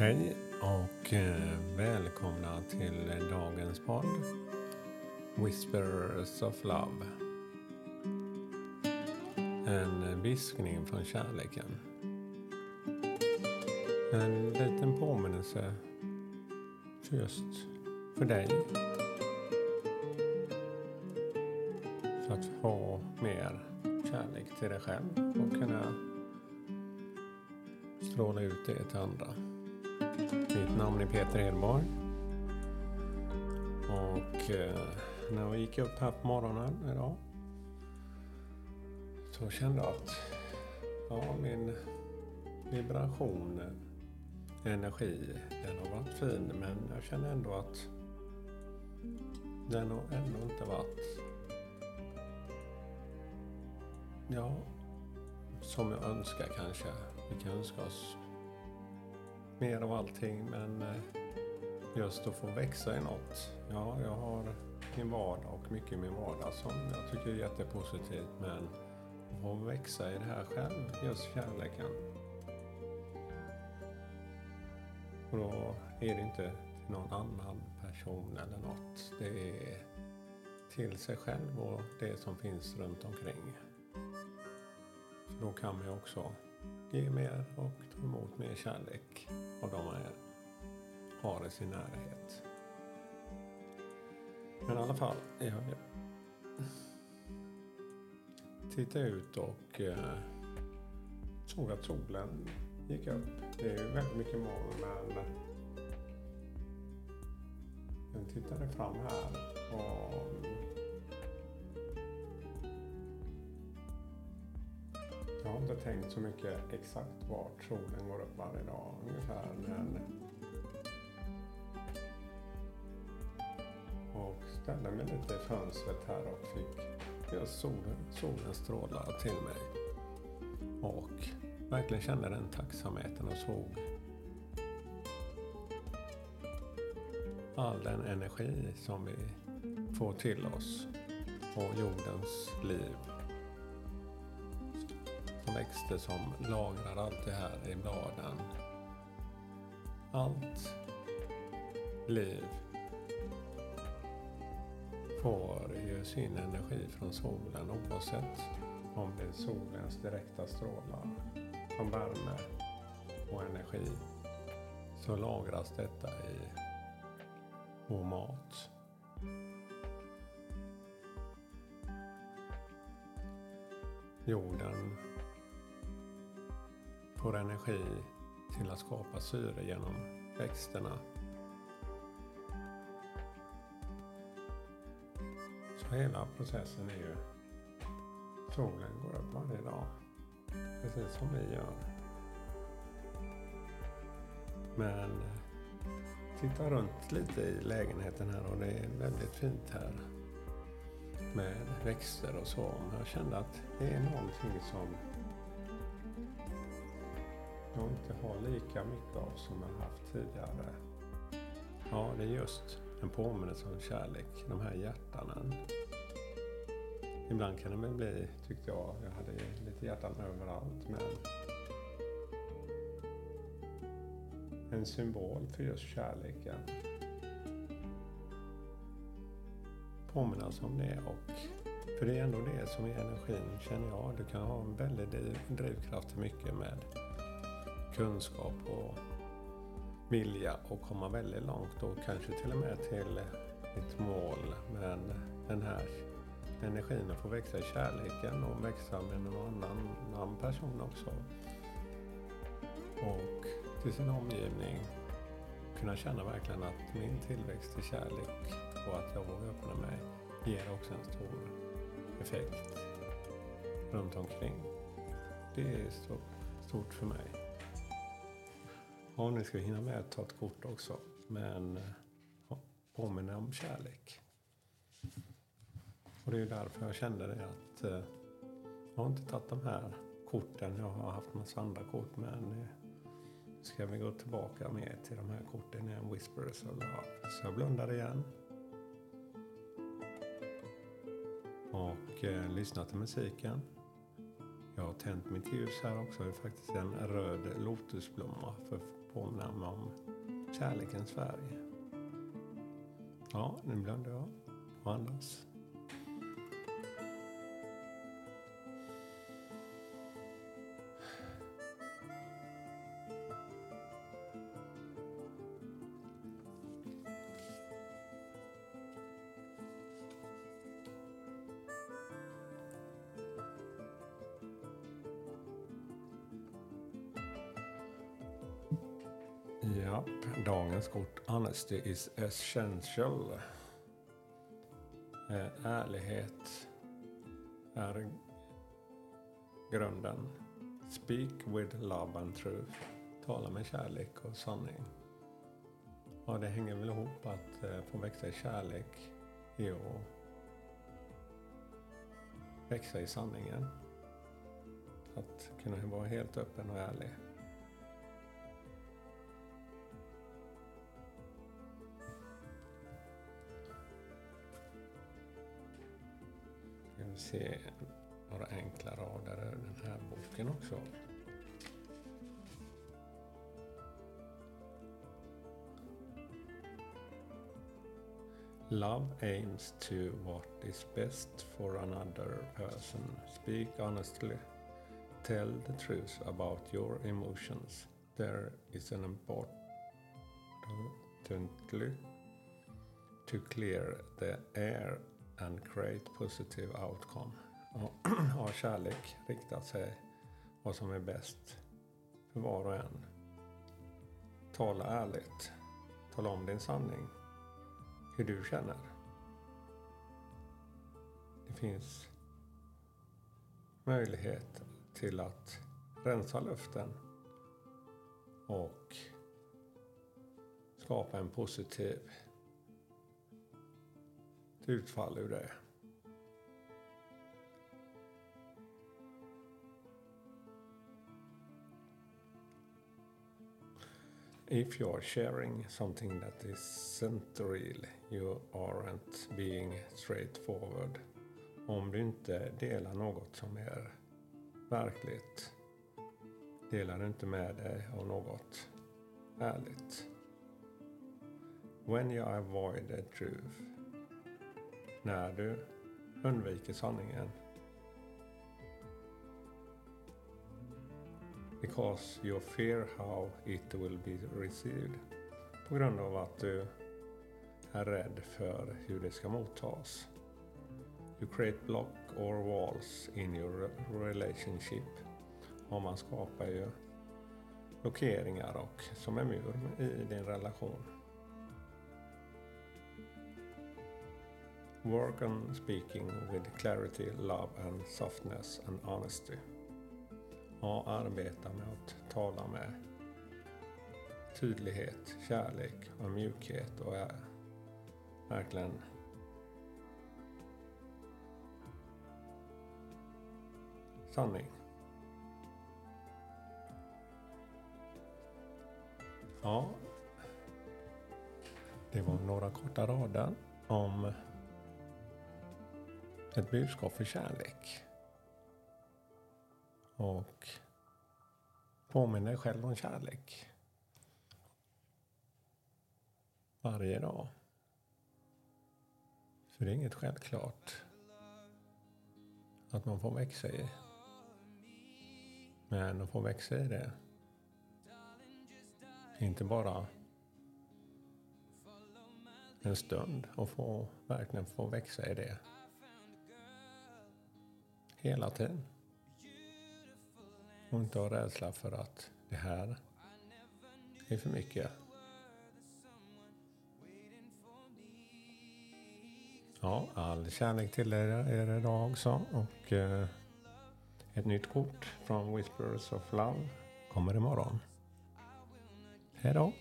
Hej och eh, välkomna till dagens podd Whispers of Love. En viskning från kärleken. En liten påminnelse för just för dig. För att få mer kärlek till dig själv och kunna stråla ut det till andra. Mitt namn är Peter Hedborg Och eh, när jag gick upp här på morgonen idag så kände jag att ja, min vibration, energi, den har varit fin men jag känner ändå att den har ändå inte varit ja, som jag önskar kanske. Vi kan önska oss mer av allting men eh, just att få växa i något. Ja, jag har min vardag och mycket i min vardag som jag tycker är jättepositivt men att få växa i det här själv, just kärleken. Och då är det inte till någon annan person eller något. Det är till sig själv och det som finns runt omkring. För då kan man ju också ge mer och ta emot mer kärlek av de man har i sin närhet. Men i alla fall, jag tittade ut och eh, såg att solen gick upp. Det är ju väldigt mycket moln men den tittade fram här och Jag har inte tänkt så mycket exakt vart solen går upp varje dag ungefär. Men och ställde mig lite i fönstret här och fick just solen, solen stråla till mig. Och verkligen kände den tacksamheten och såg all den energi som vi får till oss och jordens liv växter som lagrar allt det här i bladen. Allt liv får ju sin energi från solen oavsett om det är solens direkta strålar som värme och energi så lagras detta i vår mat. Jorden får energi till att skapa syre genom växterna. Så hela processen är ju solen går upp varje dag. Precis som vi gör. Men titta runt lite i lägenheten här och det är väldigt fint här. Med växter och så. Men jag kände att det är någonting som jag inte har lika mycket av som jag haft tidigare. Ja, det är just en påminnelse om kärlek, de här hjärtanen. Ibland kan det väl bli, tyckte jag, jag hade lite hjärtan överallt, men en symbol för just kärleken. Påminnelse om det och för det är ändå det som är energin, känner jag. Du kan ha en väldig drivkraft till mycket med kunskap och vilja och komma väldigt långt och kanske till och med till ett mål. Men den här energin att få växa i kärleken och växa med någon annan, annan person också. Och till sin omgivning kunna känna verkligen att min tillväxt i kärlek och att jag vågar öppna mig ger också en stor effekt runt omkring. Det är stort för mig. Ja, nu ska vi hinna med att ta ett kort också. Men eh, ja, påminner om kärlek. Och det är därför jag kände det att eh, jag har inte tagit de här korten. Jag har haft massa andra kort men eh, ska vi gå tillbaka mer till de här korten igen. Whispers of Love. Så jag blundar igen. Och eh, lyssnar till musiken. Jag har tänt mitt ljus här också. Det är faktiskt en röd lotusblomma. För att påminna om kärlekens färg. Ja, nu blundar jag och andas. Lapp. dagens kort Honesty is essential. Eh, ärlighet är grunden. Speak with love and truth. Tala med kärlek och sanning. Ja, det hänger väl ihop att eh, få växa i kärlek är att växa i sanningen. Att kunna vara helt öppen och ärlig. Vi se några enkla rader ur den här boken också. Love aims to what is best for another person. Speak honestly. Tell the truth about your emotions. There is an importantly to clear the air and create positive outcome. Och Har kärlek riktat sig vad som är bäst för var och en. Tala ärligt. Tala om din sanning. Hur du känner. Det finns möjlighet till att rensa luften och skapa en positiv utfall ur det. If you are sharing something that isn't real, you aren't being straightforward. Om du inte delar något som är verkligt, delar du inte med dig av något ärligt. When you avoid the truth, när du undviker sanningen. Because you fear how it will be received. På grund av att du är rädd för hur det ska mottas. You create block or walls in your relationship. Och man skapar ju blockeringar och som en mur i din relation. Work on speaking with clarity, love and softness and honesty. Och arbeta med att tala med tydlighet, kärlek och mjukhet och är verkligen sanning. Ja, det var några korta rader om ett budskap för kärlek. Och påminn dig själv om kärlek. Varje dag. För det är inget självklart att man får växa i. Men att få växa i det. Inte bara en stund och få, verkligen få växa i det. Hela tiden. Och inte ha rädsla för att det här är för mycket. Ja, all kärlek till er, er idag också. Och eh, ett nytt kort från Whispers of Love kommer imorgon. Hej då!